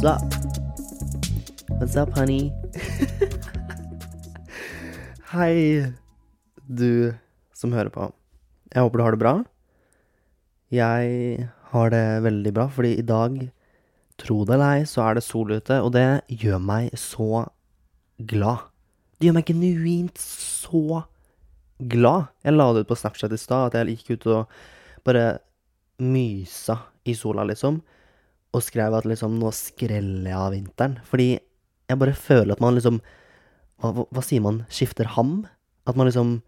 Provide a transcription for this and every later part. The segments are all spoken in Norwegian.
What's up? What's up, honey? Hei, du som hører på. Jeg håper du har det bra. Jeg har det veldig bra, fordi i dag, tro det eller ei, så er det sol ute, og det gjør meg så glad. Det gjør meg genuint så glad. Jeg la det ut på Snapchat i stad, at jeg gikk ut og bare mysa i sola, liksom. Og skrev at liksom nå skreller jeg av vinteren. Fordi jeg bare føler at man liksom Hva, hva, sier man? Skifter ham? At man liksom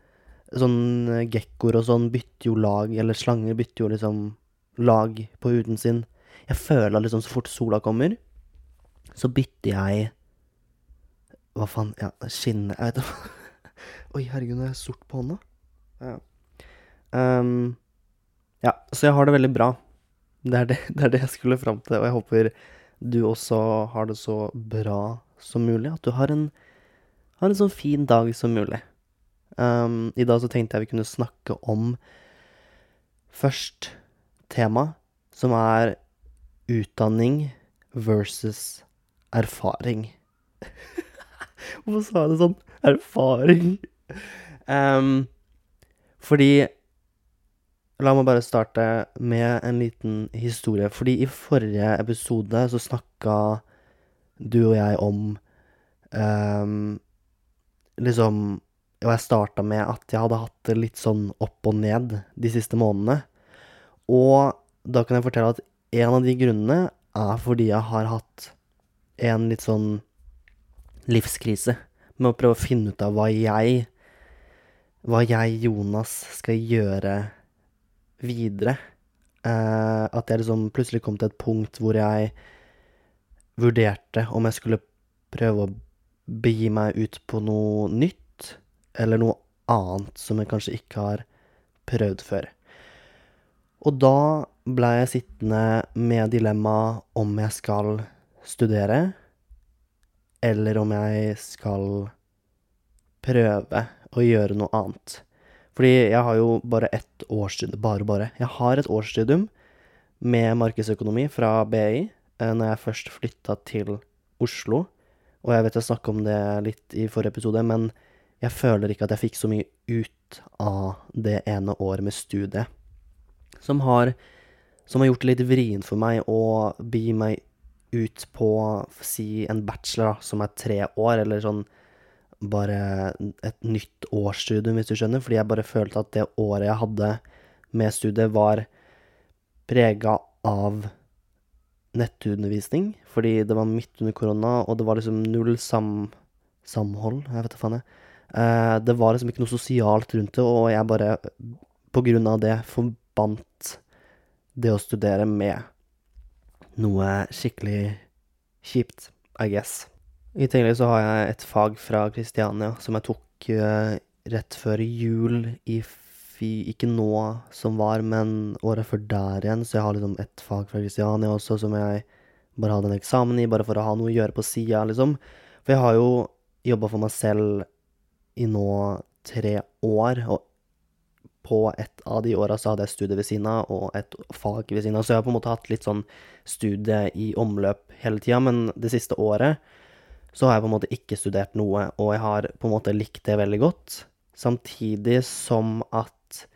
Sånn eh, gekkoer og sånn bytter jo lag, eller slanger bytter jo liksom lag på huden sin. Jeg føler at liksom så fort sola kommer, så bytter jeg Hva faen? Ja, skinnet Jeg vet ikke. Oi, herregud, nå er jeg sort på hånda. Ja. Um, ja, så jeg har det veldig bra. Det er det, det er det jeg skulle fram til, og jeg håper du også har det så bra som mulig. At du har en, har en sånn fin dag som mulig. Um, I dag så tenkte jeg vi kunne snakke om først tema, som er utdanning versus erfaring. Hvorfor sa jeg det sånn? Erfaring. Um, fordi La meg bare starte med en liten historie. Fordi i forrige episode så snakka du og jeg om um, Liksom Og jeg starta med at jeg hadde hatt det litt sånn opp og ned de siste månedene. Og da kan jeg fortelle at en av de grunnene er fordi jeg har hatt en litt sånn livskrise med å prøve å finne ut av hva jeg Hva jeg, Jonas, skal gjøre videre. Eh, at jeg liksom plutselig kom til et punkt hvor jeg vurderte om jeg skulle prøve å begi meg ut på noe nytt, eller noe annet som jeg kanskje ikke har prøvd før. Og da blei jeg sittende med dilemmaet om jeg skal studere, eller om jeg skal prøve å gjøre noe annet. Fordi jeg har jo bare ett årsstudium Bare, bare. Jeg har et årsstudium med markedsøkonomi fra BI eh, når jeg først flytta til Oslo. Og jeg vet jeg snakka om det litt i forrige episode, men jeg føler ikke at jeg fikk så mye ut av det ene året med studiet. Som har, som har gjort det litt vrient for meg å bi meg ut på, si, en bachelor da, som er tre år, eller sånn bare et nytt årsstudium, hvis du skjønner. Fordi jeg bare følte at det året jeg hadde med studiet, var prega av nettundervisning. Fordi det var midt under korona, og det var liksom null sam samhold. Jeg vet da faen, jeg. Eh, det var liksom ikke noe sosialt rundt det, og jeg bare, på grunn av det, forbandt det å studere med noe skikkelig kjipt, I guess. I tillegg så har jeg et fag fra Kristiania som jeg tok uh, rett før jul i fi, Ikke nå som var, men året før der igjen. Så jeg har liksom et fag fra Kristiania også som jeg bare hadde en eksamen i, bare for å ha noe å gjøre på sida, liksom. For jeg har jo jobba for meg selv i nå tre år, og på et av de åra så hadde jeg studie ved siden av og et fag ved siden av, så jeg har på en måte hatt litt sånn studie i omløp hele tida, men det siste året så har jeg på en måte ikke studert noe, og jeg har på en måte likt det veldig godt. Samtidig som at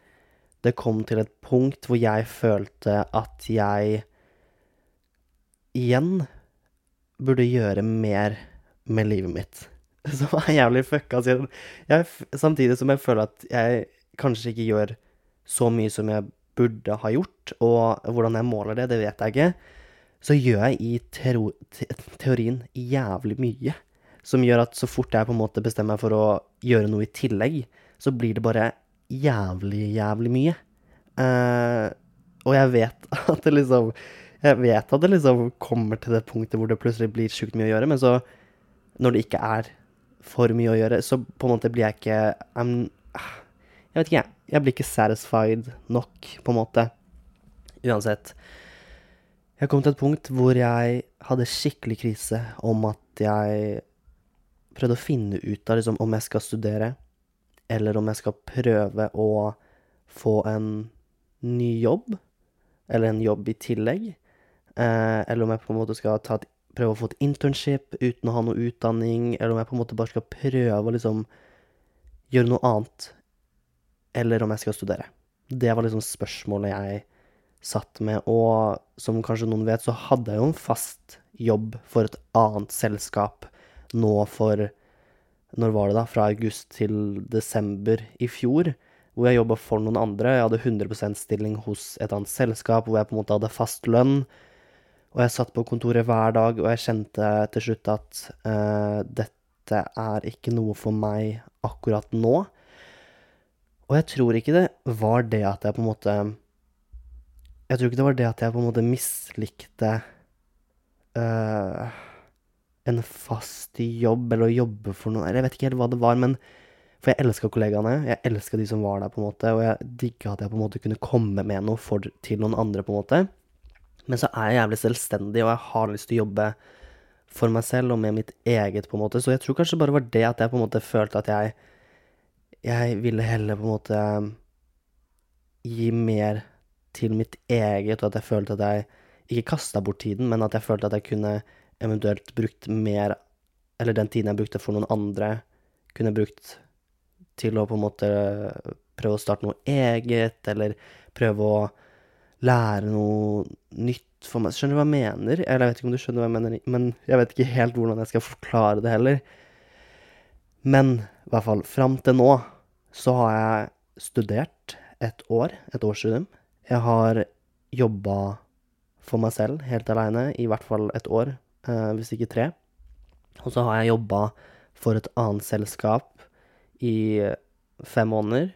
det kom til et punkt hvor jeg følte at jeg igjen burde gjøre mer med livet mitt. Som er jævlig fucka. Samtidig som jeg føler at jeg kanskje ikke gjør så mye som jeg burde ha gjort, og hvordan jeg måler det, det vet jeg ikke, så gjør jeg i tero te teorien jævlig mye. Som gjør at så fort jeg på en måte bestemmer meg for å gjøre noe i tillegg, så blir det bare jævlig, jævlig mye. Uh, og jeg vet at det liksom Jeg vet at det liksom kommer til det punktet hvor det plutselig blir sjukt mye å gjøre, men så, når det ikke er for mye å gjøre, så på en måte blir jeg ikke I'm, Jeg vet ikke, jeg. Jeg blir ikke satisfied nok, på en måte. Uansett. Jeg kom til et punkt hvor jeg hadde skikkelig krise om at jeg prøvde å finne ut av liksom, om jeg skal studere, eller om jeg skal prøve å få en ny jobb, eller en jobb i tillegg. Eh, eller om jeg på en måte skal et, prøve å få et internship uten å ha noe utdanning, eller om jeg på en måte bare skal prøve å liksom gjøre noe annet, eller om jeg skal studere. Det var liksom spørsmålet jeg satt med, og som kanskje noen vet, så hadde jeg jo en fast jobb for et annet selskap nå for Når var det, da? Fra august til desember i fjor. Hvor jeg jobba for noen andre. Jeg hadde 100% stilling hos et annet selskap hvor jeg på en måte hadde fast lønn. Og jeg satt på kontoret hver dag, og jeg kjente til slutt at uh, dette er ikke noe for meg akkurat nå. Og jeg tror ikke det var det at jeg på en måte Jeg tror ikke det var det at jeg på en måte mislikte uh, en fast jobb, eller å jobbe for noen Eller jeg vet ikke helt hva det var, men For jeg elska kollegaene, jeg elska de som var der, på en måte, og jeg digga at jeg på en måte kunne komme med noe for, til noen andre, på en måte. Men så er jeg jævlig selvstendig, og jeg har lyst til å jobbe for meg selv og med mitt eget, på en måte. Så jeg tror kanskje bare var det at jeg på en måte følte at jeg Jeg ville heller på en måte gi mer til mitt eget, og at jeg følte at jeg ikke kasta bort tiden, men at jeg følte at jeg kunne eventuelt brukt mer Eller den tiden jeg brukte for noen andre, kunne brukt til å på en måte prøve å starte noe eget, eller prøve å lære noe nytt for meg. Skjønner du hva jeg mener? Eller jeg vet ikke om du skjønner hva jeg mener, men jeg vet ikke helt hvordan jeg skal forklare det heller. Men i hvert fall, fram til nå så har jeg studert et år, et årsstudium. Jeg har jobba for meg selv helt aleine i hvert fall et år, eh, hvis ikke tre. Og så har jeg jobba for et annet selskap i fem måneder.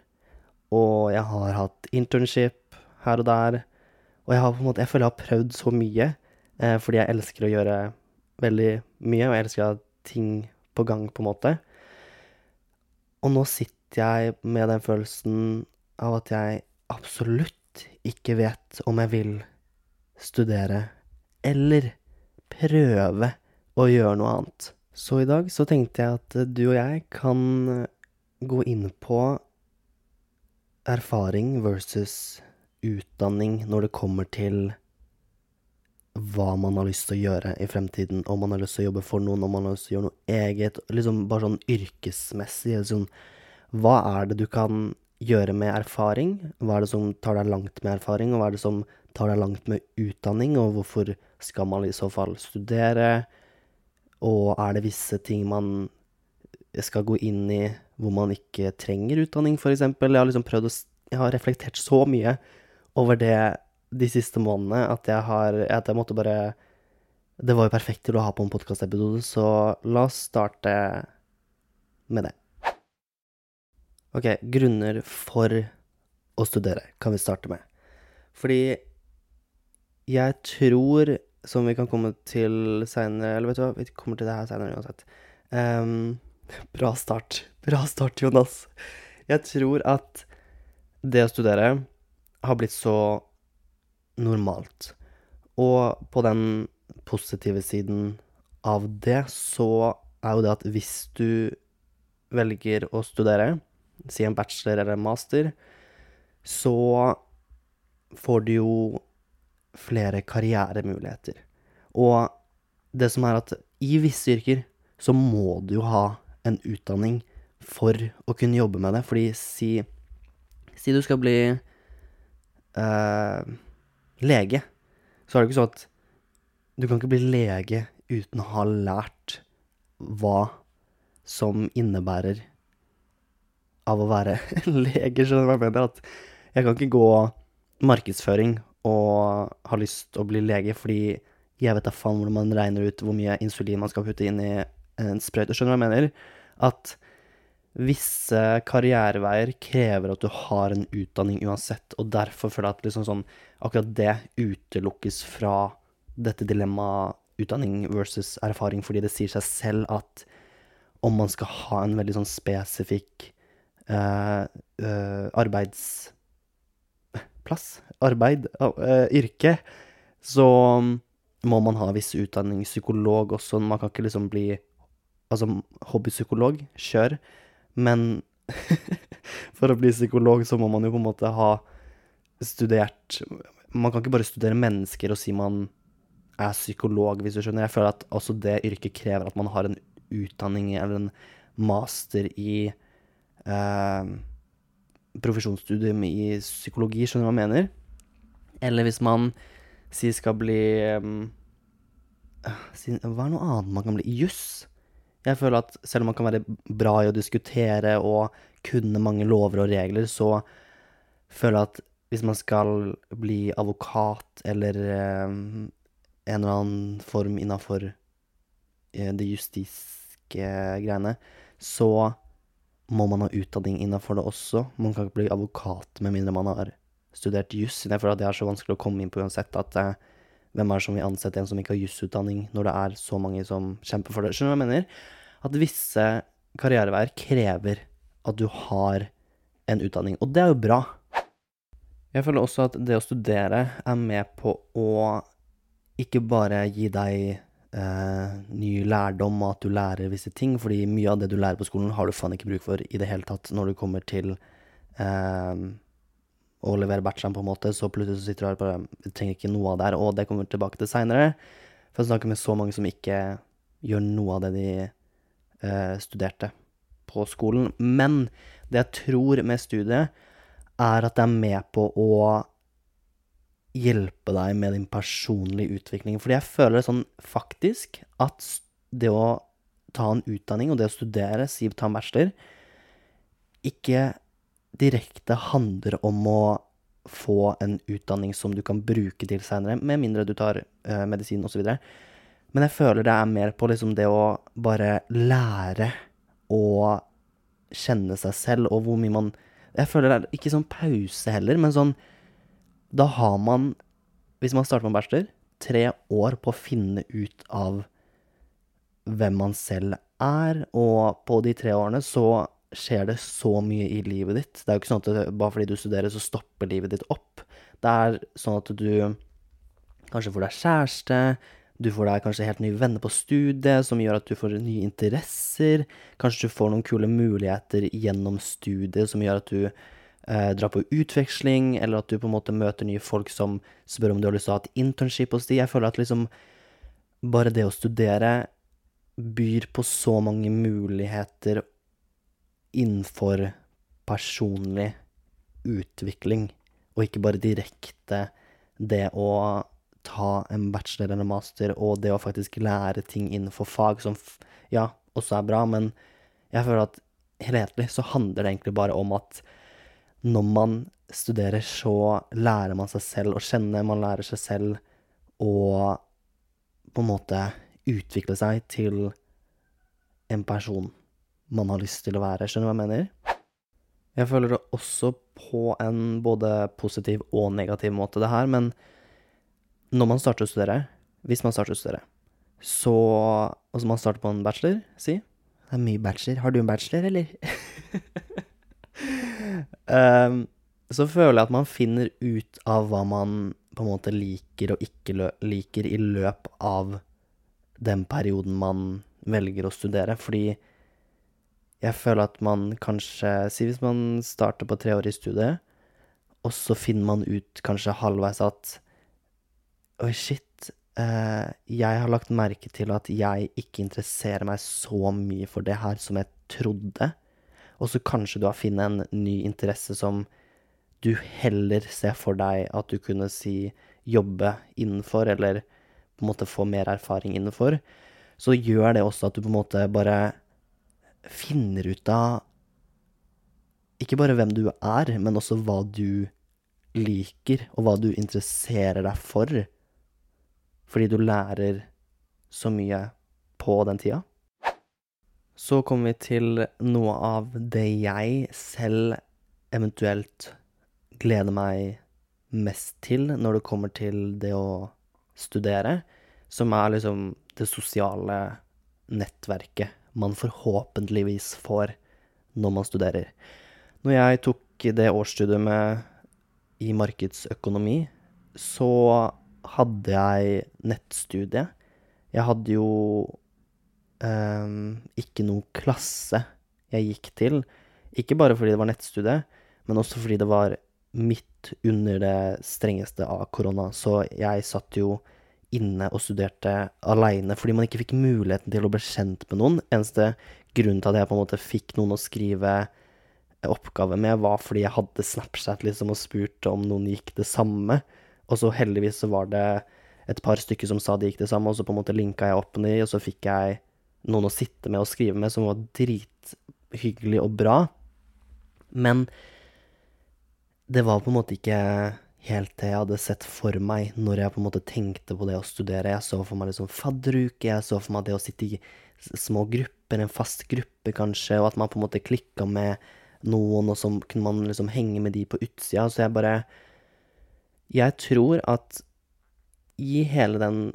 Og jeg har hatt internship her og der. Og jeg har på en måte, jeg føler jeg har prøvd så mye, eh, fordi jeg elsker å gjøre veldig mye, og jeg elsker å ha ting på gang, på en måte. Og nå sitter jeg med den følelsen av at jeg absolutt ikke vet om jeg vil studere eller prøve å gjøre noe annet. Så i dag så tenkte jeg at du og jeg kan gå inn på erfaring versus utdanning når det kommer til hva man har lyst til å gjøre i fremtiden, om man har lyst til å jobbe for noen, om man har lyst til å gjøre noe eget, liksom bare sånn yrkesmessig. Sånn, hva er det du kan gjøre med erfaring? Hva er det som tar deg langt med erfaring, og hva er det som tar deg langt med utdanning, og hvorfor skal man i så fall studere? Og er det visse ting man skal gå inn i hvor man ikke trenger utdanning, f.eks.? Jeg har liksom prøvd å Jeg har reflektert så mye over det de siste månedene at jeg har At jeg måtte bare Det var jo perfekt til å ha på en podkastepisode, så la oss starte med det. Ok, grunner for å studere kan vi starte med. Fordi jeg tror, som vi kan komme til seinere Eller vet du hva, vi kommer til det her seinere uansett. Um, bra start. Bra start, Jonas. Jeg tror at det å studere har blitt så normalt. Og på den positive siden av det, så er jo det at hvis du velger å studere, si en bachelor eller en master, så får du jo flere karrieremuligheter. Og det som er at i visse yrker så må du jo ha en utdanning for å kunne jobbe med det. Fordi si, si du skal bli eh, lege, så er det ikke sånn at du kan ikke bli lege uten å ha lært hva som innebærer av å være lege, skjønner du hva jeg mener? At jeg kan ikke gå markedsføring og ha lyst til å bli lege fordi jeg vet da faen hvordan man regner ut hvor mye insulin man skal putte inn i en sprøyte. Skjønner du hva jeg mener? At visse karriereveier krever at du har en utdanning uansett, og derfor føler jeg at liksom sånn, akkurat det utelukkes fra dette dilemmaet utdanning versus erfaring, fordi det sier seg selv at om man skal ha en veldig sånn spesifikk arbeidsplass, arbeid, uh, yrke, så må man ha viss utdanning. Psykolog også. Man kan ikke liksom bli altså hobbypsykolog. Kjør. Men for å bli psykolog så må man jo på en måte ha studert Man kan ikke bare studere mennesker og si man er psykolog, hvis du skjønner. Jeg føler at også det yrket krever at man har en utdanning eller en master i eh, profesjonsstudium i psykologi, skjønner du hva jeg mener? Eller hvis man sier skal bli um, Hva er noe annet man kan bli? Juss. Jeg føler at selv om man kan være bra i å diskutere og kunne mange lover og regler, så føler jeg at hvis man skal bli advokat eller um, en eller annen form innafor uh, det justiske greiene, så må man ha utdanning innafor det også. Man kan ikke bli advokat med mindre man har studert juss. Jeg føler at det er så vanskelig å komme inn på uansett at eh, hvem er det som vil ansette en som ikke har jusutdanning, når det er så mange som kjemper for det? Skjønner du hva jeg mener? At visse karriereveier krever at du har en utdanning. Og det er jo bra. Jeg føler også at det å studere er med på å ikke bare gi deg ny lærdom og at du lærer visse ting, fordi mye av det du lærer på skolen, har du faen ikke bruk for i det hele tatt når du kommer til eh, å levere bacheloren, på en måte, så plutselig så sitter du her og bare Du trenger ikke noe av det her, og det kommer tilbake til seinere. For jeg snakker med så mange som ikke gjør noe av det de eh, studerte på skolen. Men det jeg tror med studiet, er at det er med på å hjelpe deg med din personlige utvikling. Fordi jeg føler sånn faktisk at det å ta en utdanning og det å studere, si ta en bachelor, ikke direkte handler om å få en utdanning som du kan bruke til seinere, med mindre du tar uh, medisin osv. Men jeg føler det er mer på liksom det å bare lære å kjenne seg selv, og hvor mye man Jeg føler det er ikke sånn pause heller, men sånn Da har man, hvis man starter med bachelor, tre år på å finne ut av hvem man selv er, og på de tre årene så skjer det så mye i livet ditt. Det er jo ikke sånn at bare fordi du studerer, så stopper livet ditt opp. Det er sånn at du kanskje får deg kjæreste, du får deg kanskje helt nye venner på studiet, som gjør at du får nye interesser. Kanskje du får noen kule muligheter gjennom studiet som gjør at du eh, dra på utveksling, eller at du på en måte møter nye folk som spør om du har lyst til å ha et internship hos de. Jeg føler at liksom bare det å studere byr på så mange muligheter innenfor personlig utvikling, og ikke bare direkte det å ta en bachelor eller master, og det å faktisk lære ting innenfor fag som ja, også er bra, men jeg føler at helhetlig så handler det egentlig bare om at når man studerer, så lærer man seg selv å kjenne, man lærer seg selv å på en måte utvikle seg til en person man har lyst til å være. Skjønner du hva jeg mener? Jeg føler det også på en både positiv og negativ måte, det her, men når man starter å studere, hvis man starter å studere, så Altså man starter på en bachelor, si. Det er mye bachelor. Har du en bachelor, eller? um, så føler jeg at man finner ut av hva man på en måte liker og ikke liker i løp av den perioden man velger å studere, fordi jeg føler at man kanskje Si hvis man starter på treårig studie, og så finner man ut kanskje halvveis at Oi, shit. Eh, jeg har lagt merke til at jeg ikke interesserer meg så mye for det her som jeg trodde. Og så kanskje du har funnet en ny interesse som du heller ser for deg at du kunne si jobbe innenfor, eller på en måte få mer erfaring innenfor. Så gjør det også at du på en måte bare finner ut av ikke bare hvem du er, men også hva du liker, og hva du interesserer deg for. Fordi du lærer så mye på den tida. Så kommer vi til noe av det jeg selv eventuelt gleder meg mest til når det kommer til det å studere, som er liksom det sosiale nettverket man forhåpentligvis får når man studerer. Når jeg tok det årsstudiet med i markedsøkonomi, så hadde jeg nettstudie. Jeg hadde jo um, ikke noe klasse jeg gikk til. Ikke bare fordi det var nettstudie, men også fordi det var midt under det strengeste av korona. Så jeg satt jo inne og studerte aleine fordi man ikke fikk muligheten til å bli kjent med noen. Eneste grunnen til at jeg på en måte fikk noen å skrive oppgave med, var fordi jeg hadde Snapchat liksom og spurte om noen gikk det samme. Og så heldigvis så var det et par stykker som sa de gikk det samme, og så på en måte linka jeg opp med de, og så fikk jeg noen å sitte med og skrive med, som var drithyggelig og bra. Men det var på en måte ikke helt det jeg hadde sett for meg når jeg på en måte tenkte på det å studere. Jeg så for meg liksom fadderuke, jeg så for meg det å sitte i små grupper, en fast gruppe kanskje, og at man på en måte klikka med noen, og så kunne man liksom henge med de på utsida. Så jeg bare Jeg tror at i hele den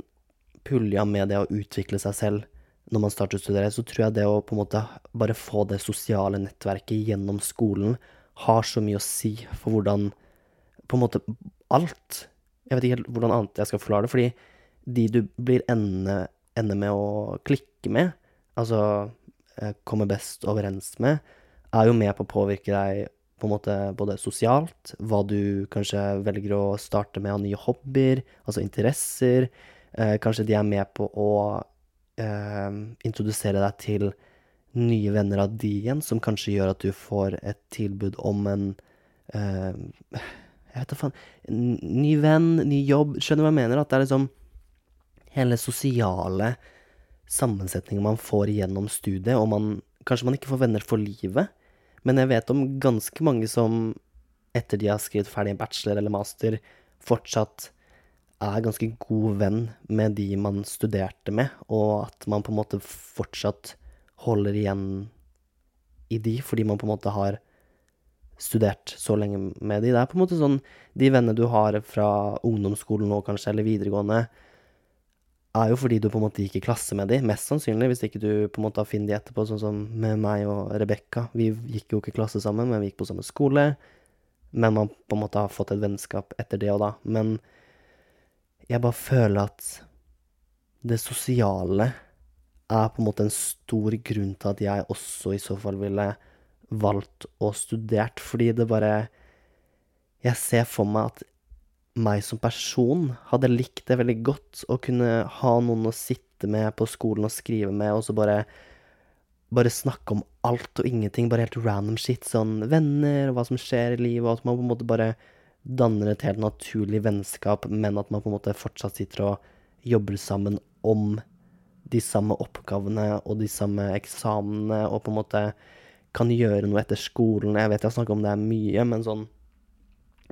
pulja med det å utvikle seg selv når man starter å studere, så tror jeg det å på en måte bare få det sosiale nettverket gjennom skolen har så mye å si for hvordan på en måte alt. Jeg vet ikke helt hvordan annet jeg skal forklare det, fordi de du blir ende, ende med å klikke med, altså eh, komme best overens med, er jo med på å påvirke deg på en måte både sosialt, hva du kanskje velger å starte med av nye hobbyer, altså interesser. Eh, kanskje de er med på å eh, introdusere deg til nye venner av de igjen, som kanskje gjør at du får et tilbud om en eh, jeg vet da faen. Ny venn, ny jobb. Skjønner du hva jeg mener? At det er liksom hele sosiale sammensetninger man får gjennom studiet, og man Kanskje man ikke får venner for livet, men jeg vet om ganske mange som etter de har skrevet ferdig en bachelor eller master, fortsatt er ganske god venn med de man studerte med, og at man på en måte fortsatt holder igjen i de, fordi man på en måte har studert så lenge med de. Det er på en måte sånn De vennene du har fra ungdomsskolen nå, kanskje, eller videregående, er jo fordi du på en måte gikk i klasse med de, mest sannsynlig, hvis ikke du på en måte har funnet de etterpå, sånn som med meg og Rebekka. Vi gikk jo ikke i klasse sammen, men vi gikk på samme skole. Men man på en måte har fått et vennskap etter det og da. Men jeg bare føler at det sosiale er på en måte en stor grunn til at jeg også i så fall ville valgt og studert, fordi det bare Jeg ser for meg at meg som person hadde likt det veldig godt å kunne ha noen å sitte med på skolen og skrive med, og så bare bare snakke om alt og ingenting, bare helt random shit, sånn venner, og hva som skjer i livet, og at man på en måte bare danner et helt naturlig vennskap, men at man på en måte fortsatt sitter og jobber sammen om de samme oppgavene og de samme eksamene, og på en måte kan gjøre noe etter skolen. Jeg vet jeg har snakket om det mye, men sånn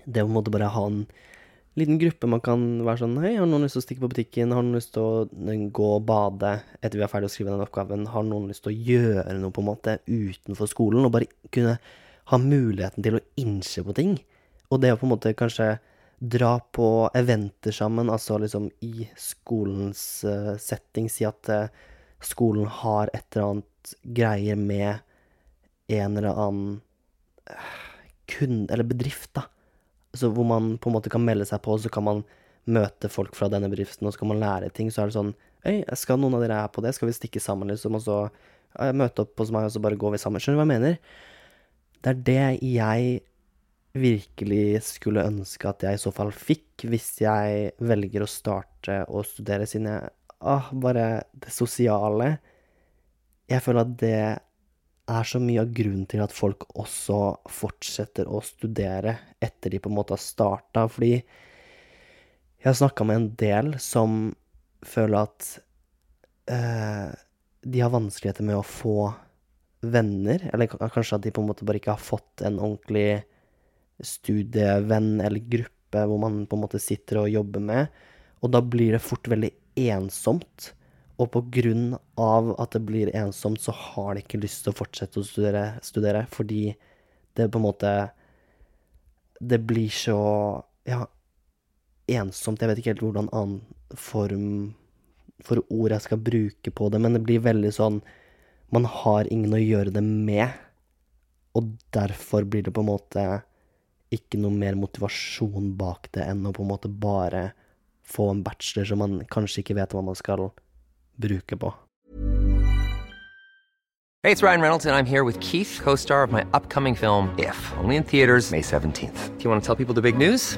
Det å på en måte bare ha en liten gruppe man kan være sånn Hei, har noen lyst til å stikke på butikken? Har noen lyst til å gå og bade etter vi er ferdig å skrive den oppgaven? Har noen lyst til å gjøre noe, på en måte, utenfor skolen? Og bare kunne ha muligheten til å innse på ting. Og det å på en måte kanskje dra på eventer sammen, altså liksom i skolens uh, setting, si at uh, skolen har et eller annet greier med en eller annen uh, kunde, eller bedrift, da. Så hvor man på en måte kan melde seg på, så kan man møte folk fra denne bedriften, og så kan man lære ting. Så er det sånn Øy, skal noen av dere her på det? Skal vi stikke sammen, liksom? Og så møte opp hos meg, og så bare går vi sammen. Skjønner du hva jeg mener? Det er det jeg virkelig skulle ønske at jeg i så fall fikk, hvis jeg velger å starte å studere, sine ah, bare det sosiale Jeg føler at det er så mye av grunnen til at folk også fortsetter å studere etter de på en måte har starta. Fordi jeg har snakka med en del som føler at eh, de har vanskeligheter med å få venner. Eller kanskje at de på en måte bare ikke har fått en ordentlig studievenn eller gruppe hvor man på en måte sitter og jobber med, og da blir det fort veldig ensomt. Og på grunn av at det blir ensomt, så har de ikke lyst til å fortsette å studere, studere fordi det på en måte Det blir så ja, ensomt. Jeg vet ikke helt hvordan annen form for ord jeg skal bruke på det, men det blir veldig sånn Man har ingen å gjøre det med, og derfor blir det på en måte ikke noe mer motivasjon bak det enn å på en måte bare få en bachelor som man kanskje ikke vet hva man skal bruke på. Hey, it's Ryan Reynolds, and I'm here with Keith, co star of my upcoming film, If, only in theaters, May 17th. Do you want to tell people the big news?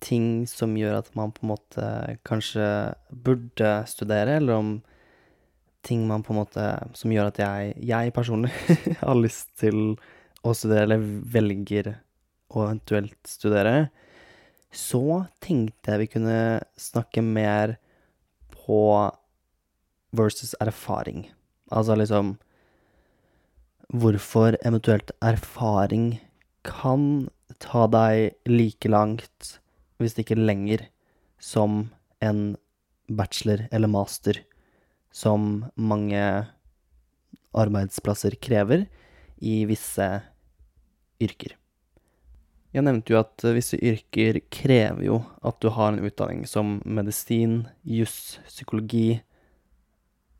ting som gjør at man på en måte kanskje burde studere, eller om ting man på en måte Som gjør at jeg, jeg personlig har lyst til å studere, eller velger å eventuelt studere, så tenkte jeg vi kunne snakke mer på versus erfaring. Altså liksom Hvorfor eventuelt erfaring kan ta deg like langt hvis ikke lenger, som en bachelor eller master, som mange arbeidsplasser krever i visse yrker. Jeg nevnte jo at visse yrker krever jo at du har en utdanning som medisin, juss, psykologi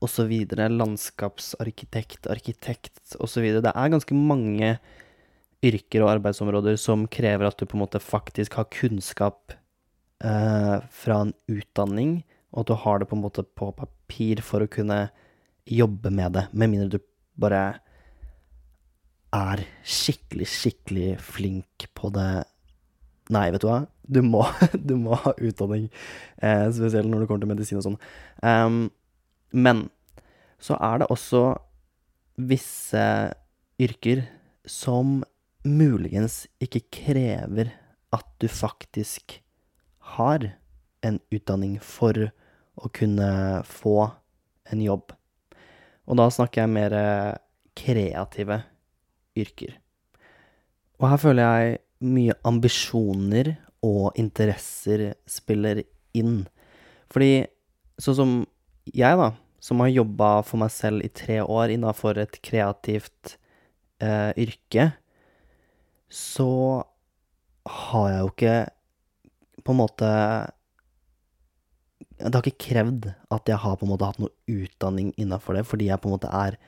osv., landskapsarkitekt, arkitekt osv. Det er ganske mange yrker og arbeidsområder som krever at du på en måte faktisk har kunnskap eh, fra en utdanning, og at du har det på en måte på papir for å kunne jobbe med det, med mindre du bare er skikkelig, skikkelig flink på det Nei, vet du hva? Du må, du må ha utdanning, eh, spesielt når det kommer til medisin og sånn. Um, men så er det også visse yrker som muligens ikke krever at du faktisk har en utdanning for å kunne få en jobb. Og da snakker jeg mer kreative yrker. Og her føler jeg mye ambisjoner og interesser spiller inn. Fordi sånn som jeg, da, som har jobba for meg selv i tre år innafor et kreativt eh, yrke, så har jeg jo ikke på en måte Det har ikke krevd at jeg har på en måte hatt noe utdanning innafor det, fordi jeg på en måte er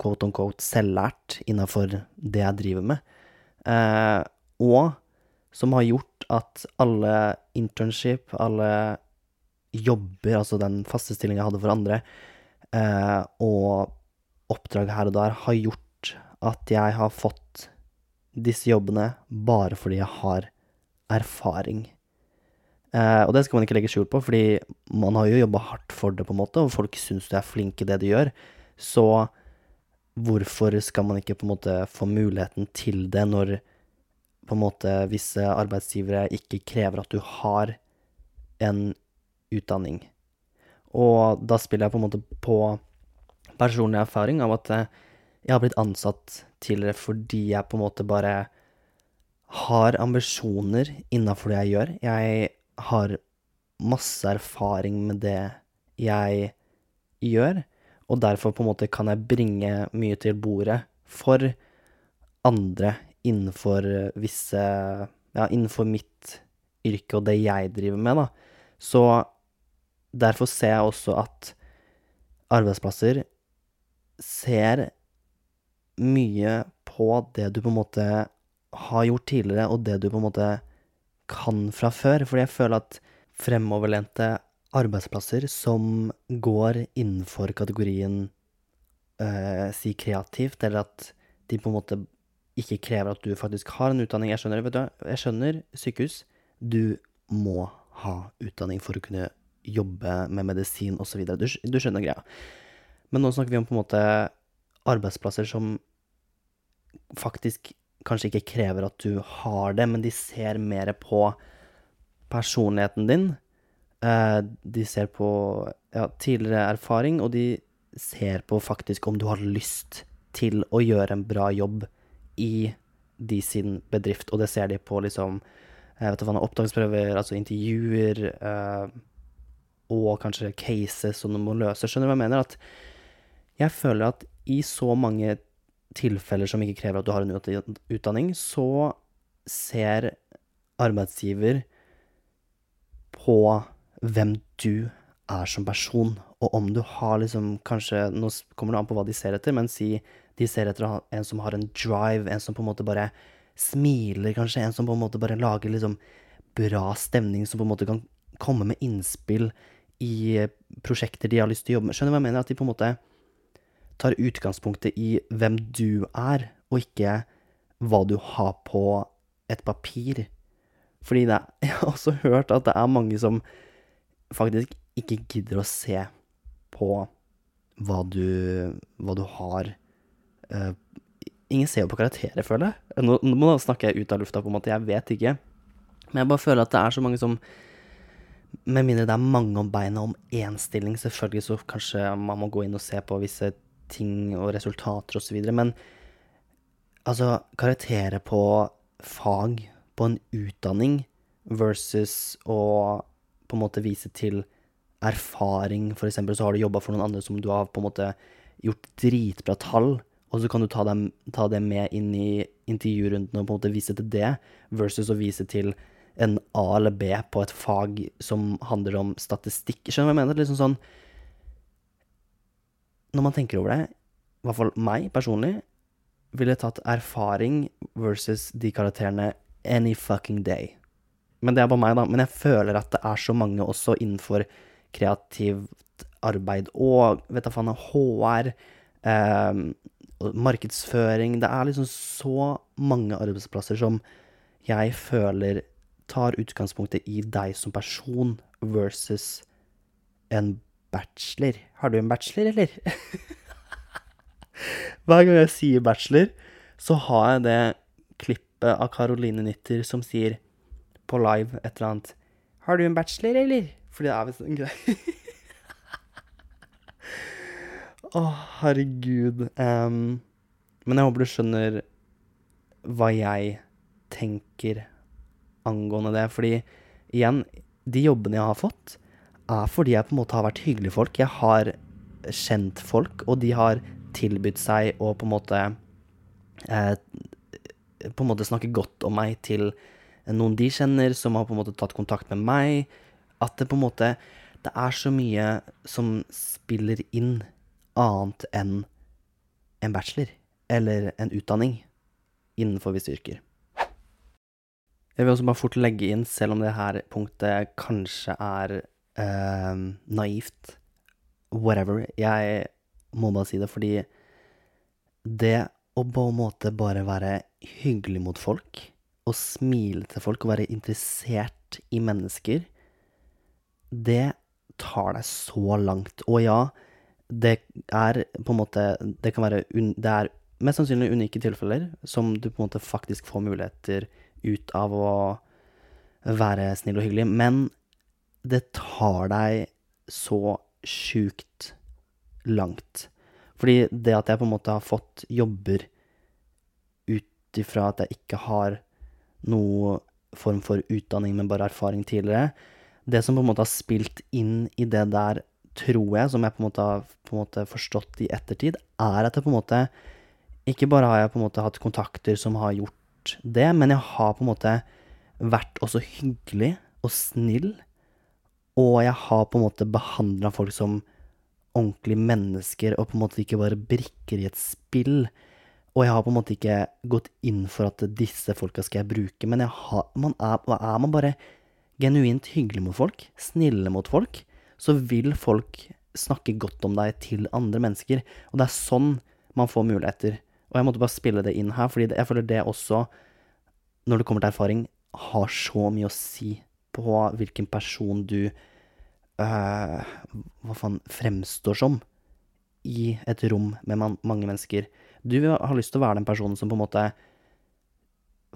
quote on quote selvlært innafor det jeg driver med. Eh, og som har gjort at alle internship, alle jobber, altså den faste stillinga jeg hadde for andre, eh, og oppdrag her og der, har gjort at jeg har fått disse jobbene bare fordi jeg har erfaring. Eh, og det skal man ikke legge skjul på, fordi man har jo jobba hardt for det, på en måte, og folk syns du er flink i det du gjør. Så hvorfor skal man ikke på en måte få muligheten til det når på en måte visse arbeidsgivere ikke krever at du har en utdanning? Og da spiller jeg på en måte på personlig erfaring av at eh, jeg har blitt ansatt tidligere fordi jeg på en måte bare har ambisjoner innafor det jeg gjør. Jeg har masse erfaring med det jeg gjør, og derfor på en måte kan jeg bringe mye til bordet for andre innenfor visse Ja, innenfor mitt yrke og det jeg driver med, da. Så derfor ser jeg også at arbeidsplasser ser mye på det du på en måte har gjort tidligere, og det du på en måte kan fra før. Fordi jeg føler at fremoverlente arbeidsplasser som går innenfor kategorien eh, si kreativt, eller at de på en måte ikke krever at du faktisk har en utdanning. Jeg skjønner, du, jeg skjønner sykehus. Du må ha utdanning for å kunne jobbe med medisin osv. Du, du skjønner greia. Men nå snakker vi om på en måte arbeidsplasser som faktisk kanskje ikke krever at du har det, men de ser mer på personligheten din. Eh, de ser på ja, tidligere erfaring, og de ser på faktisk om du har lyst til å gjøre en bra jobb i de sin bedrift, og det ser de på liksom jeg vet hva, opptaksprøver, altså intervjuer, eh, og kanskje cases som du må løse. Skjønner du hva jeg mener? At jeg føler at i så mange tilfeller som ikke krever at du har en utdanning, så ser arbeidsgiver på hvem du er som person, og om du har liksom kanskje Nå kommer det an på hva de ser etter, men si de ser etter en som har en drive, en som på en måte bare smiler, kanskje, en som på en måte bare lager liksom bra stemning, som på en måte kan komme med innspill i prosjekter de har lyst til å jobbe med. Skjønner du hva jeg mener? At de på en måte tar utgangspunktet i hvem du er, og ikke hva du har på et papir. Fordi det, jeg har også hørt at det er mange som faktisk ikke gidder å se på hva du, hva du har. Uh, ingen ser jo på karakterer, føler jeg. Nå, nå snakker jeg ut av lufta, på en måte, jeg vet ikke. Men jeg bare føler at det er så mange som Med mindre det er mange om beina om én stilling, selvfølgelig så kanskje man må gå inn og se på visse ting og resultater osv. Men altså, karakterer på fag, på en utdanning, versus å på en måte vise til erfaring, eksempel, så har du jobba for noen andre som du har på en måte gjort dritbra tall, og så kan du ta, dem, ta det med inn i intervjurundene og på en måte vise til det, versus å vise til en A eller B på et fag som handler om statistikk. Skjønner du hva jeg mener? Liksom sånn Når man tenker over det, i hvert fall meg personlig, ville tatt erfaring versus de karakterene any fucking day. Men det er bare meg, da. Men jeg føler at det er så mange også innenfor kreativt arbeid og vet da faen, HR, eh, markedsføring Det er liksom så mange arbeidsplasser som jeg føler tar utgangspunktet i deg som person versus en bachelor. Har du en bachelor, eller? Hver gang jeg sier bachelor, så har jeg det klippet av Caroline Nytter som sier på live et eller annet Har du en bachelor, eller? Fordi det er visst en greie. Å, oh, herregud. Um, men jeg håper du skjønner hva jeg tenker angående det. Fordi igjen, de jobbene jeg har fått, er fordi jeg på en måte har vært hyggelige folk. Jeg har kjent folk, og de har tilbudt seg å på en måte eh, På en måte snakke godt om meg til noen de kjenner, som har på en måte tatt kontakt med meg. At det på en måte Det er så mye som spiller inn annet enn en bachelor eller en utdanning innenfor visse yrker. Jeg vil også bare fort legge inn, selv om det her punktet kanskje er eh, naivt, whatever, jeg må bare si det, fordi det å på en måte bare være hyggelig mot folk, og smile til folk og være interessert i mennesker, det tar deg så langt. Og ja, det er på en måte Det kan være Det er mest sannsynlig unike tilfeller som du på en måte faktisk får muligheter ut av å være snill og hyggelig, men det tar deg så sjukt langt. Fordi det at jeg på en måte har fått jobber ut ifra at jeg ikke har noe form for utdanning, men bare erfaring tidligere, det som på en måte har spilt inn i det der, tror jeg, som jeg på en måte har en måte forstått i ettertid, er at jeg på en måte Ikke bare har jeg på en måte hatt kontakter som har gjort det, men jeg har på en måte vært også hyggelig og snill, og jeg har på en måte behandla folk som ordentlige mennesker, og på en måte ikke bare brikker i et spill. Og jeg har på en måte ikke gått inn for at disse folka skal jeg bruke, men jeg har, man er, er man bare genuint hyggelig mot folk, snille mot folk, så vil folk snakke godt om deg til andre mennesker. Og det er sånn man får muligheter. Og jeg måtte bare spille det inn her, fordi jeg føler det også, når det kommer til erfaring, har så mye å si på hvilken person du øh, Hva faen fremstår som i et rom med man, mange mennesker. Du har lyst til å være den personen som på en måte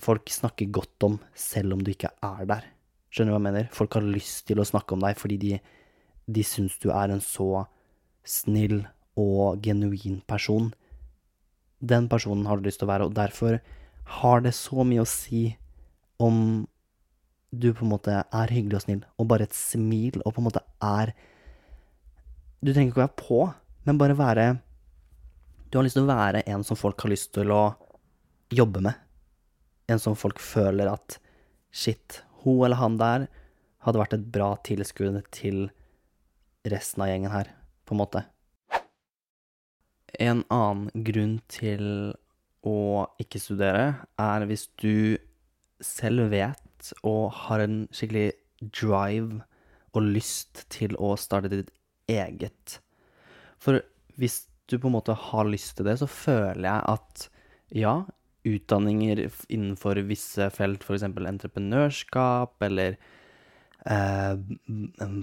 folk snakker godt om, selv om du ikke er der. Skjønner du hva jeg mener? Folk har lyst til å snakke om deg fordi de, de syns du er en så snill og genuin person. Den personen har du lyst til å være, og derfor har det så mye å si om du på en måte er hyggelig og snill, og bare et smil, og på en måte er Du trenger ikke å være på, men bare være Du har lyst til å være en som folk har lyst til å jobbe med. En som folk føler at shit, hun eller han der hadde vært et bra tilskudd til resten av gjengen her, på en måte. En annen grunn til å ikke studere er hvis du selv vet og har en skikkelig drive og lyst til å starte ditt eget. For hvis du på en måte har lyst til det, så føler jeg at ja, utdanninger innenfor visse felt, f.eks. entreprenørskap eller eh,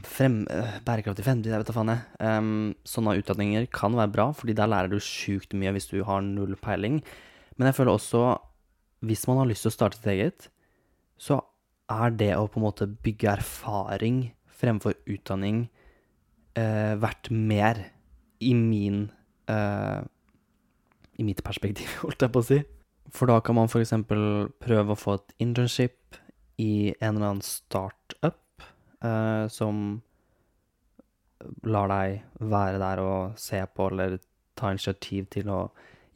frem, eh, bærekraftig fremtid, jeg vet da faen jeg. Um, sånne utdanninger kan være bra, fordi der lærer du sjukt mye hvis du har null peiling. Men jeg føler også, hvis man har lyst til å starte sitt eget, så er det å på en måte bygge erfaring fremfor utdanning eh, verdt mer i min eh, I mitt perspektiv, holdt jeg på å si. For da kan man f.eks. prøve å få et internship i en eller annen startup eh, som lar deg være der og se på eller ta initiativ til å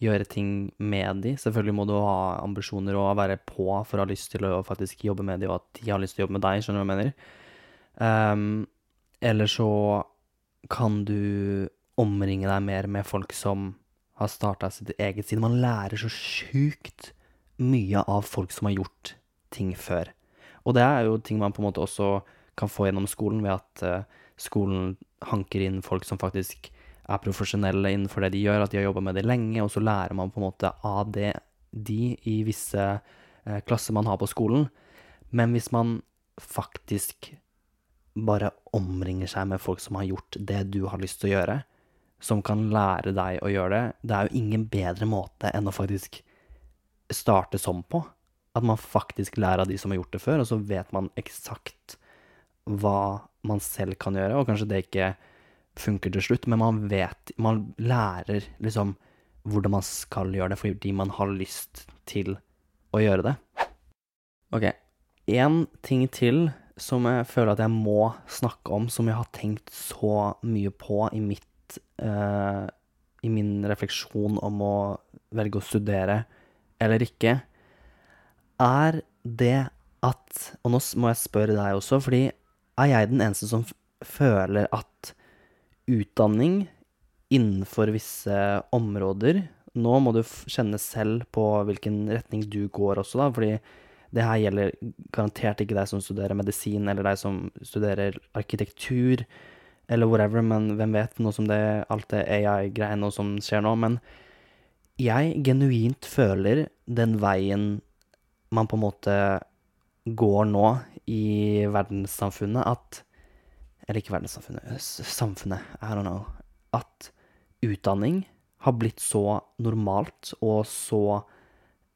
gjøre ting med de. Selvfølgelig må du ha ambisjoner og være på for å ha lyst til å faktisk jobbe med de, og at de har lyst til å jobbe med deg, skjønner du hva jeg mener? Um, eller så kan du omringe deg mer med folk som har starta sitt eget, siden man lærer så sjukt mye av folk som har gjort ting før. Og det er jo ting man på en måte også kan få gjennom skolen, ved at uh, skolen hanker inn folk som faktisk er profesjonelle innenfor det de gjør, at de har jobba med det lenge, og så lærer man på en måte av det de i visse eh, klasser man har på skolen. Men hvis man faktisk bare omringer seg med folk som har gjort det du har lyst til å gjøre, som kan lære deg å gjøre det. Det er jo ingen bedre måte enn å faktisk starte som på. At man faktisk lærer av de som har gjort det før, og så vet man eksakt hva man selv kan gjøre, og kanskje det ikke funker til slutt, men man vet Man lærer liksom hvordan man skal gjøre det, fordi man har lyst til å gjøre det. Ok, én ting til som jeg føler at jeg må snakke om, som jeg har tenkt så mye på i mitt uh, i min refleksjon om å velge å studere eller ikke, er det at Og nå må jeg spørre deg også, fordi er jeg den eneste som føler at utdanning innenfor visse områder Nå må du kjenne selv på hvilken retning du går også, da, fordi det her gjelder garantert ikke deg som studerer medisin, eller deg som studerer arkitektur, eller whatever, men hvem vet, nå som det alt det AI-greiene som skjer nå. Men jeg genuint føler den veien man på en måte går nå i verdenssamfunnet, at Eller ikke verdenssamfunnet, samfunnet, I don't know. At utdanning har blitt så normalt og så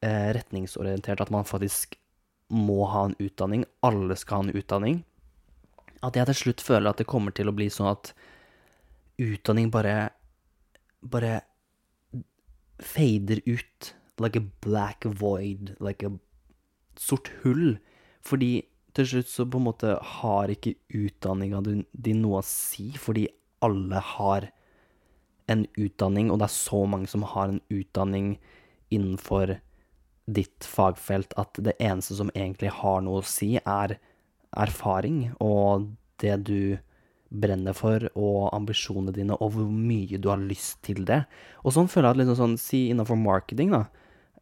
eh, retningsorientert at man faktisk må ha en utdanning. Alle skal ha en utdanning at jeg til slutt føler at det kommer til å bli sånn at utdanning bare bare fader ut like a black void, like a sort hull. Fordi til slutt så på en måte har ikke utdanninga di noe å si, fordi alle har en utdanning, og det er så mange som har en utdanning innenfor ditt fagfelt, at det eneste som egentlig har noe å si, er erfaring og det du brenner for, og ambisjonene dine, og hvor mye du har lyst til det. Og sånn føler jeg at liksom sånn, Si innenfor marketing, da,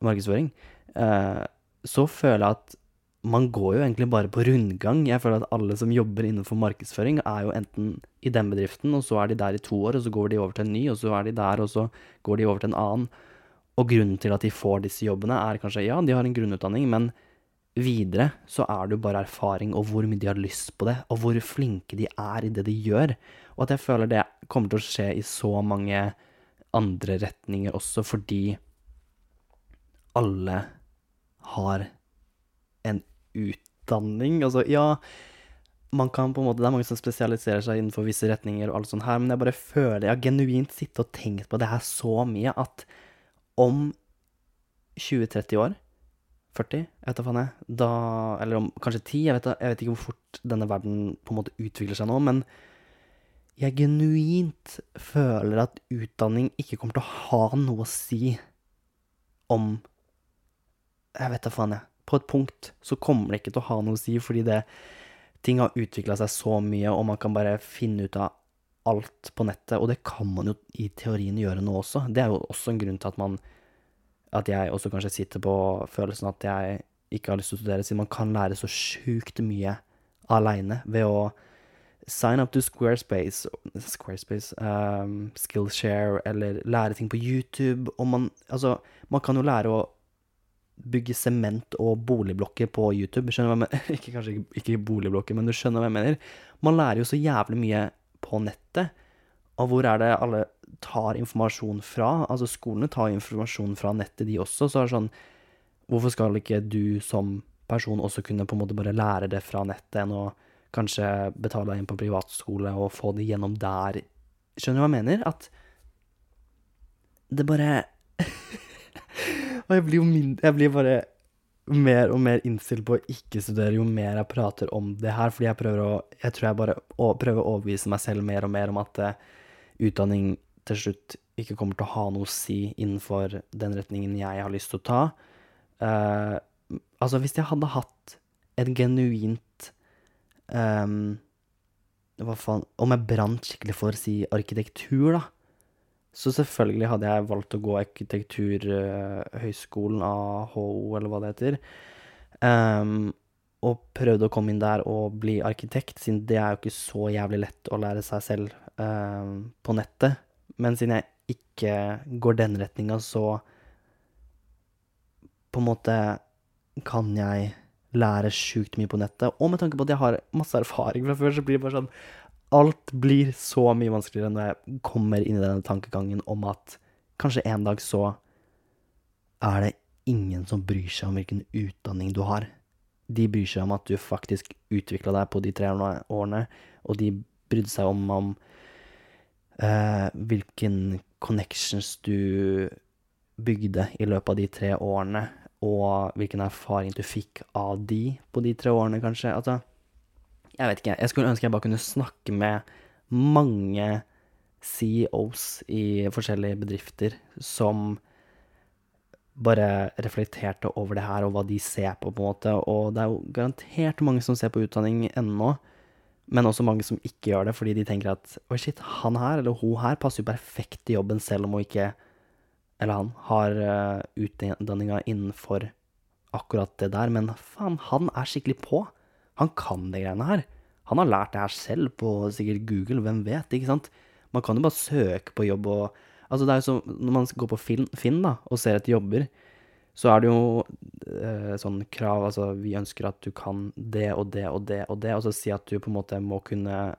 markedsføring, eh, så føler jeg at man går jo egentlig bare på rundgang. Jeg føler at alle som jobber innenfor markedsføring, er jo enten i den bedriften, og så er de der i to år, og så går de over til en ny, og så er de der, og så går de over til en annen. Og grunnen til at de får disse jobbene, er kanskje ja, de har en grunnutdanning, men videre så er det jo bare erfaring og hvor mye de har lyst på det, og hvor flinke de er i det de gjør. Og at jeg føler det kommer til å skje i så mange andre retninger også, fordi alle har en utdanning. Altså, ja, man kan på en måte Det er mange som spesialiserer seg innenfor visse retninger og alt sånt her, men jeg bare føler Jeg har genuint sittet og tenkt på det her så mye at om 20-30 år 40, jeg vet da faen jeg. Da Eller om kanskje 10, jeg vet, jeg vet ikke hvor fort denne verden på en måte utvikler seg nå, men jeg genuint føler at utdanning ikke kommer til å ha noe å si om Jeg vet da faen, jeg. På et punkt så kommer det ikke til å ha noe å si, fordi det Ting har utvikla seg så mye, og man kan bare finne ut av alt på nettet, og det kan man jo i teorien gjøre nå også. Det er jo også en grunn til at man At jeg også kanskje sitter på følelsen at jeg ikke har lyst til å studere, siden man kan lære så sjukt mye aleine ved å sign up to Squarespace, Squarespace um, Skillshare, eller lære ting på YouTube. Og man Altså, man kan jo lære å bygge sement og boligblokker på YouTube. Skjønner du hva jeg mener? Ikke, kanskje ikke, boligblokker, men du skjønner hva jeg mener. Man lærer jo så jævlig mye på nettet. Og hvor er det alle tar informasjon fra? Altså, skolene tar informasjon fra nettet, de også. Så er det sånn Hvorfor skal ikke du som person også kunne på en måte bare lære det fra nettet, enn å kanskje betale deg inn på privatskole og få det gjennom der? Skjønner du hva jeg mener? At det bare Og jeg blir jo mindre Jeg blir bare mer og mer innstilt på å ikke studere jo mer jeg prater om det her, fordi jeg prøver å Jeg tror jeg bare å, prøver å overbevise meg selv mer og mer om at uh, utdanning til slutt ikke kommer til å ha noe å si innenfor den retningen jeg har lyst til å ta. Uh, altså, hvis jeg hadde hatt et genuint um, Hva faen Om jeg brant skikkelig for, si, arkitektur, da så selvfølgelig hadde jeg valgt å gå arkitekturhøyskolen, AHO, eller hva det heter. Um, og prøvde å komme inn der og bli arkitekt, siden det er jo ikke så jævlig lett å lære seg selv um, på nettet. Men siden jeg ikke går den retninga, så på en måte kan jeg lære sjukt mye på nettet. Og med tanke på at jeg har masse erfaring fra før, så blir det bare sånn alt blir så mye vanskeligere når jeg kommer inn i denne tankegangen om at kanskje en dag så er det ingen som bryr seg om hvilken utdanning du har. De bryr seg om at du faktisk utvikla deg på de tre årene, og de brydde seg om, om uh, hvilken connections du bygde i løpet av de tre årene, og hvilken erfaring du fikk av de på de tre årene, kanskje. Altså, jeg vet ikke. Jeg skulle ønske jeg bare kunne snakke med mange CEOs i forskjellige bedrifter som bare reflekterte over det her og hva de ser på, på en måte. Og det er jo garantert mange som ser på utdanning ennå, men også mange som ikke gjør det fordi de tenker at oi, shit, han her eller hun her passer jo perfekt til jobben selv om hun ikke, eller han, har uh, utdanninga innenfor akkurat det der. Men faen, han er skikkelig på. Han kan de greiene her. Han har lært det her selv på sikkert Google, hvem vet, ikke sant? Man kan jo bare søke på jobb og Altså, det er jo som Når man går på Finn, da, og ser etter jobber, så er det jo eh, sånn krav Altså, vi ønsker at du kan det og det og det og det, og så si at du på en måte må kunne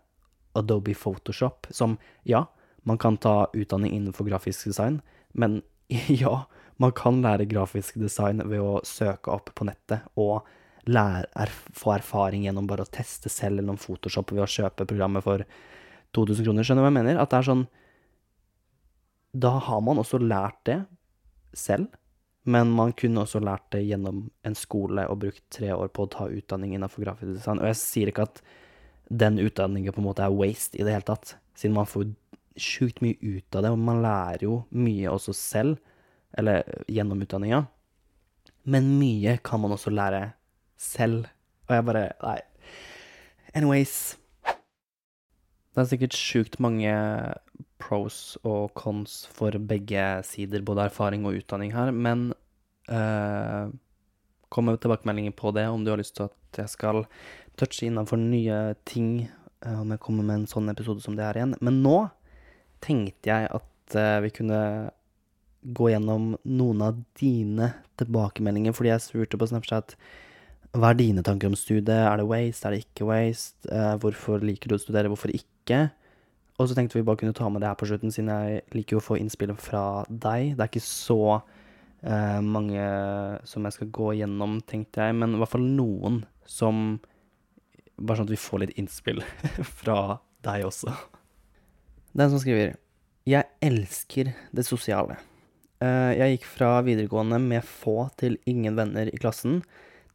Adobe Photoshop, som Ja, man kan ta utdanning innenfor grafisk design, men ja, man kan lære grafisk design ved å søke opp på nettet og lære, er, få erfaring gjennom bare å teste selv eller om Photoshop ved å kjøpe programmet for 2000 kroner. Skjønner du hva jeg mener? At det er sånn Da har man også lært det selv, men man kunne også lært det gjennom en skole og brukt tre år på å ta utdanning innenfor grafisk design. Og jeg sier ikke at den utdanningen på en måte er waste i det hele tatt, siden man får sjukt mye ut av det, og man lærer jo mye også selv, eller gjennom utdanninga. Men mye kan man også lære selv. Og jeg bare Nei. Anyways. Det er sikkert sjukt mange pros og cons for begge sider, både erfaring og utdanning her, men uh, Kom med tilbakemeldinger på det om du har lyst til at jeg skal touche innenfor nye ting, uh, om jeg kommer med en sånn episode som det her igjen. Men nå tenkte jeg at uh, vi kunne gå gjennom noen av dine tilbakemeldinger, fordi jeg spurte på Snapchat hva er dine tanker om studiet, er det waste, er det ikke waste, eh, hvorfor liker du å studere, hvorfor ikke? Og så tenkte vi bare kunne ta med det her på slutten, siden jeg liker jo å få innspill fra deg. Det er ikke så uh, mange som jeg skal gå gjennom, tenkte jeg, men i hvert fall noen som Bare sånn at vi får litt innspill fra deg også. Den som skriver Jeg elsker det sosiale. Uh, jeg gikk fra videregående med få til ingen venner i klassen,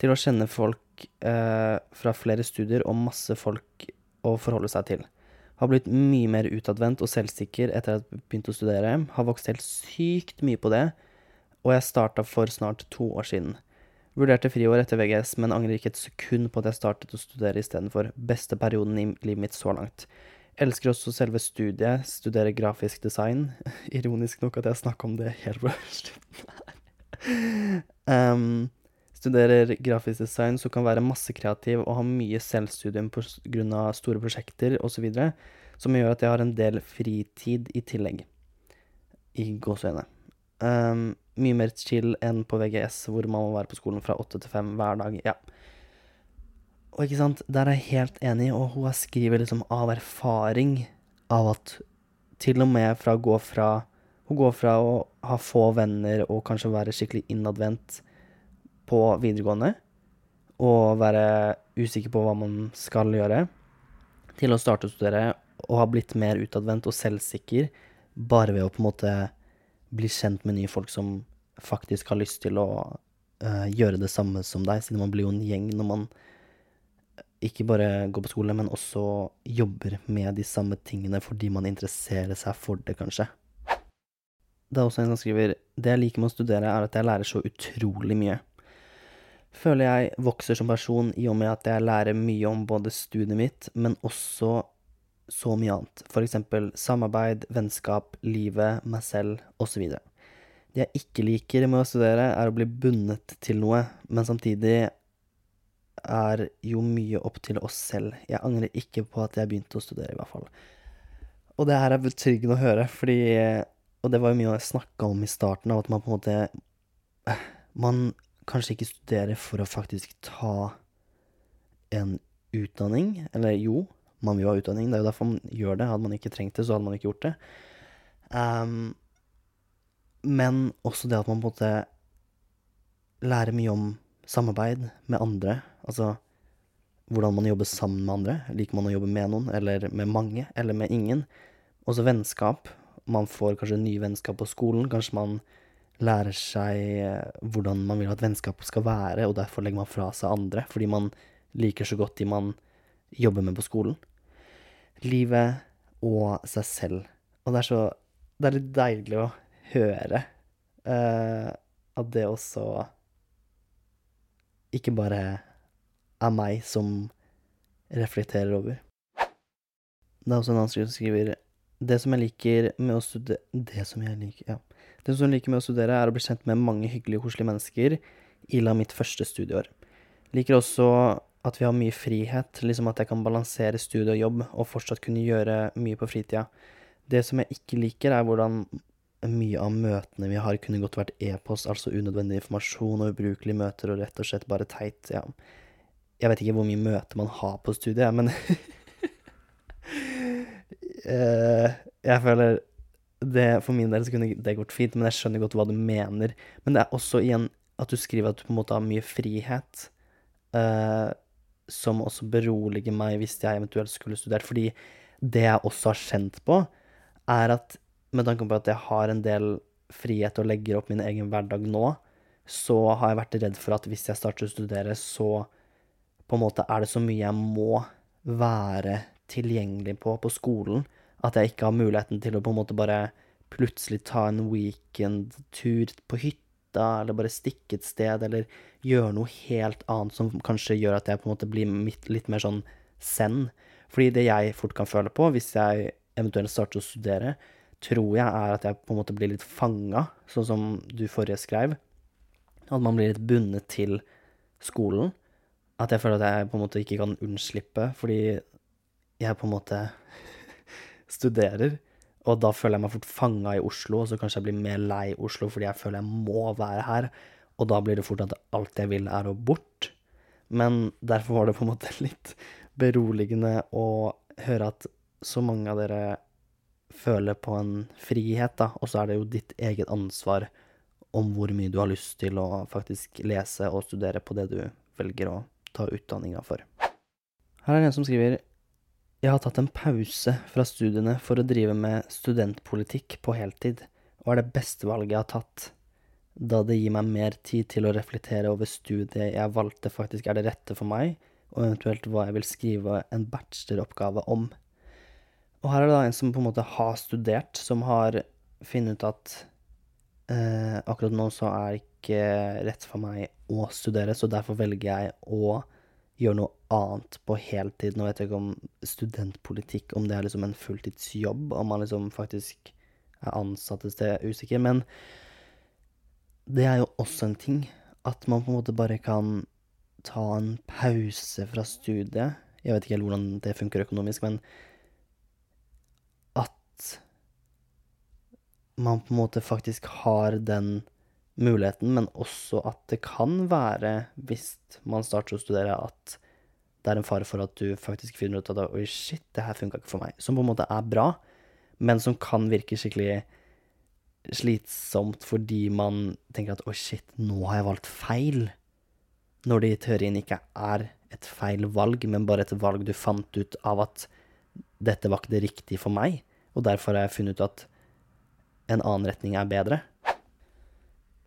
til å kjenne folk eh, fra flere studier og masse folk å forholde seg til. Har blitt mye mer utadvendt og selvsikker etter at jeg begynte å studere. Har vokst helt sykt mye på det, og jeg starta for snart to år siden. Vurderte friår etter VGS, men angrer ikke et sekund på at jeg startet å studere istedenfor. Beste perioden i livet mitt så langt. Elsker også selve studiet, studerer grafisk design. Ironisk nok at jeg snakka om det helt på slutten her. Studerer grafisk design, som kan være masse kreativ og ha mye selvstudium pga. store prosjekter osv., som gjør at jeg har en del fritid i tillegg. I gåseøyne. Um, mye mer chill enn på VGS, hvor man må være på skolen fra åtte til fem hver dag. Ja. Og ikke sant, der er jeg helt enig, og hun skriver liksom av erfaring av at til og med fra å gå fra Hun går fra å ha få venner og kanskje være skikkelig innadvendt på videregående, og være usikker på hva man skal gjøre, til å starte å studere og ha blitt mer utadvendt og selvsikker bare ved å på en måte bli kjent med nye folk som faktisk har lyst til å uh, gjøre det samme som deg, siden man blir jo en gjeng når man ikke bare går på skole, men også jobber med de samme tingene fordi man interesserer seg for det, kanskje. Det er også en som skriver Det jeg liker med å studere, er at jeg lærer så utrolig mye. Føler jeg vokser som person i og med at jeg lærer mye om både studiet mitt, men også så mye annet. Eksempel samarbeid, vennskap, livet, meg selv, osv. Det jeg ikke liker med å studere, er å bli bundet til noe, men samtidig er jo mye opp til oss selv. Jeg angrer ikke på at jeg begynte å studere, i hvert fall. Og det her er betryggende å høre, fordi Og det var jo mye å snakke om i starten, av at man på en måte Man kanskje ikke studere for å faktisk ta en utdanning, eller jo, man vil ha utdanning. Det er jo derfor man gjør det. Hadde man ikke trengt det, så hadde man ikke gjort det. Um, men også det at man på en måte lærer mye om samarbeid med andre. Altså hvordan man jobber sammen med andre. Liker man å jobbe med noen, eller med mange, eller med ingen? Også vennskap. Man får kanskje nye vennskap på skolen. Kanskje man lærer seg eh, hvordan man vil at vennskap skal være, og derfor legger man fra seg andre, fordi man liker så godt de man jobber med på skolen livet og seg selv. Og det er så Det er litt deilig å høre uh, at det også ikke bare er meg som reflekterer over. Det er også en annen skriver Det som jeg liker med å studere Det som jeg liker, ja. Det som liker med å studere, er å bli kjent med mange hyggelige koselige mennesker i la mitt første studieår. Liker også at vi har mye frihet, liksom at jeg kan balansere studie og jobb og fortsatt kunne gjøre mye på fritida. Det som jeg ikke liker, er hvordan mye av møtene vi har, kunne godt vært e-post, altså unødvendig informasjon og ubrukelige møter og rett og slett bare teit. Ja. Jeg vet ikke hvor mye møter man har på studiet, men eh, Jeg føler det For min del så kunne det gått fint, men jeg skjønner godt hva du mener. Men det er også igjen at du skriver at du på en måte har mye frihet. Uh, som også beroliger meg hvis jeg eventuelt skulle studert. Fordi det jeg også har kjent på, er at med tanke på at jeg har en del frihet og legger opp min egen hverdag nå, så har jeg vært redd for at hvis jeg starter å studere, så på en måte er det så mye jeg må være tilgjengelig på på skolen, at jeg ikke har muligheten til å på en måte bare plutselig ta en weekendtur på hytta eller bare stikke et sted, eller gjøre noe helt annet som kanskje gjør at jeg på en måte blir litt mer sånn zen. Fordi det jeg fort kan føle på, hvis jeg eventuelt starter å studere, tror jeg er at jeg på en måte blir litt fanga, sånn som du forrige skrev. At man blir litt bundet til skolen. At jeg føler at jeg på en måte ikke kan unnslippe, fordi jeg på en måte studerer. Og da føler jeg meg fort fanga i Oslo, og så kanskje jeg blir mer lei Oslo fordi jeg føler jeg må være her. Og da blir det fort at alt jeg vil, er å bort. Men derfor var det på en måte litt beroligende å høre at så mange av dere føler på en frihet, da. Og så er det jo ditt eget ansvar om hvor mye du har lyst til å faktisk lese og studere på det du velger å ta utdanninga for. Her er det en som skriver Jeg har tatt en pause fra studiene for å drive med studentpolitikk på heltid, og er det beste valget jeg har tatt, da det gir meg mer tid til å reflektere over studiet jeg valgte faktisk er det rette for meg, og eventuelt hva jeg vil skrive en bacheloroppgave om. Og her er det da en som på en måte har studert, som har funnet ut at eh, akkurat nå så er det ikke rett for meg å studere, så derfor velger jeg å gjøre noe annet på heltid. Nå vet jeg ikke om studentpolitikk, om det er liksom en fulltidsjobb, om man liksom faktisk er ansatt et sted, usikker. Men det er jo også en ting at man på en måte bare kan ta en pause fra studiet. Jeg vet ikke helt hvordan det funker økonomisk, men at man på en måte faktisk har den muligheten, men også at det kan være, hvis man starter å studere, at det er en fare for at du faktisk finner ut at oi, shit, det her funka ikke for meg. Som på en måte er bra, men som kan virke skikkelig slitsomt fordi man tenker at oi, shit, nå har jeg valgt feil. Når det i teorien ikke er et feil valg, men bare et valg du fant ut av at dette var ikke det riktige for meg, og derfor har jeg funnet ut at en annen retning er bedre.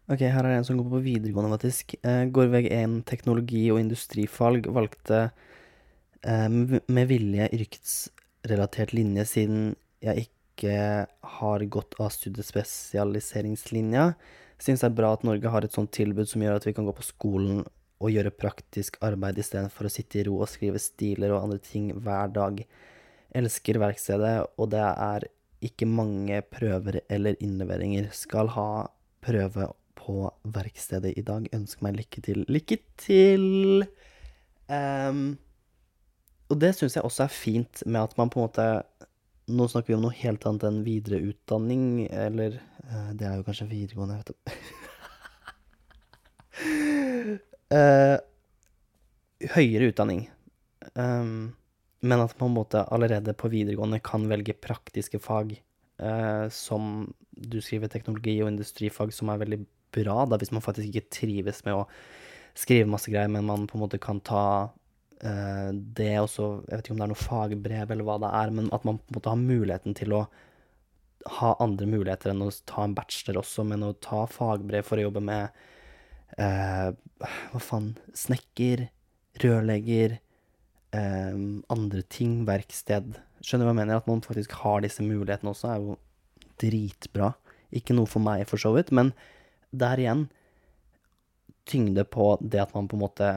Ok, her er det en som går på videregående, faktisk. Eh, går Vg1 teknologi- og industrifag. Valgte eh, med vilje yrkesrelatert linje, siden jeg ikke har gått av studiespesialiseringslinja. Syns det er bra at Norge har et sånt tilbud som gjør at vi kan gå på skolen og gjøre praktisk arbeid istedenfor å sitte i ro og skrive stiler og andre ting hver dag. Elsker verkstedet, og det er ikke mange prøver eller innleveringer. Skal ha prøve på verkstedet i dag. Ønsker meg lykke til. Lykke til! Um, og det syns jeg også er fint med at man på en måte Nå snakker vi om noe helt annet enn videreutdanning, eller uh, Det er jo kanskje videregående, jeg vet du. uh, høyere utdanning. Um, men at man på en måte allerede på videregående kan velge praktiske fag, uh, som du skriver teknologi og industrifag, som er veldig bra, da, hvis man faktisk ikke trives med å skrive masse greier, men man på en måte kan ta uh, det og så Jeg vet ikke om det er noe fagbrev eller hva det er, men at man på en måte har muligheten til å ha andre muligheter enn å ta en bachelor også, men å ta fagbrev for å jobbe med uh, Hva faen Snekker, rørlegger, uh, andre ting, verksted. Skjønner du hva jeg mener? At man faktisk har disse mulighetene også, er jo dritbra. Ikke noe for meg, for så vidt, men der igjen tyngde på det at man på en måte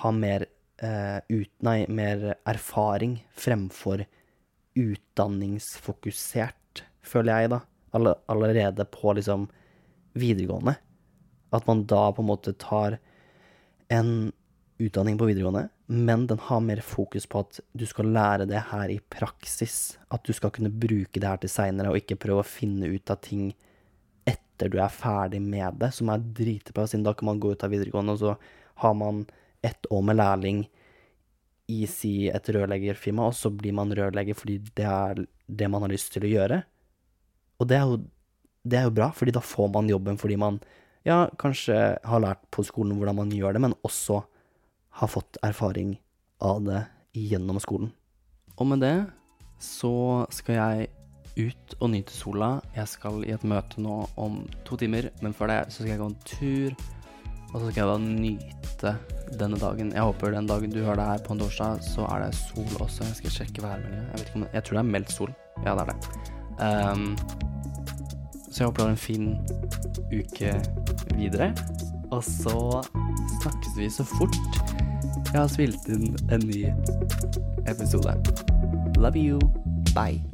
har mer eh, ut, Nei, mer erfaring fremfor utdanningsfokusert, føler jeg, da. All, allerede på liksom videregående. At man da på en måte tar en utdanning på videregående, men den har mer fokus på at du skal lære det her i praksis. At du skal kunne bruke det her til seinere, og ikke prøve å finne ut av ting etter du er ferdig med det, som er dritbra, siden da kan man gå ut av videregående, og så har man ett år med lærling i si et rørleggerfirma, og så blir man rørlegger fordi det er det man har lyst til å gjøre. Og det er jo, det er jo bra, fordi da får man jobben fordi man ja, kanskje har lært på skolen hvordan man gjør det, men også har fått erfaring av det gjennom skolen. Og med det så skal jeg ut og nyte sola. Jeg skal i et møte nå om to timer, men før det så skal jeg gå en tur. Og så skal jeg da nyte denne dagen. Jeg håper den dagen du hører det her på en torsdag, så er det sol også. Jeg skal sjekke værmeldinga. Jeg, jeg, tror det er meldt sol. Ja, det er det. Um, så jeg håper du har en fin uke videre. Og så snakkes vi så fort jeg har spilt inn en ny episode. Love you. Bye.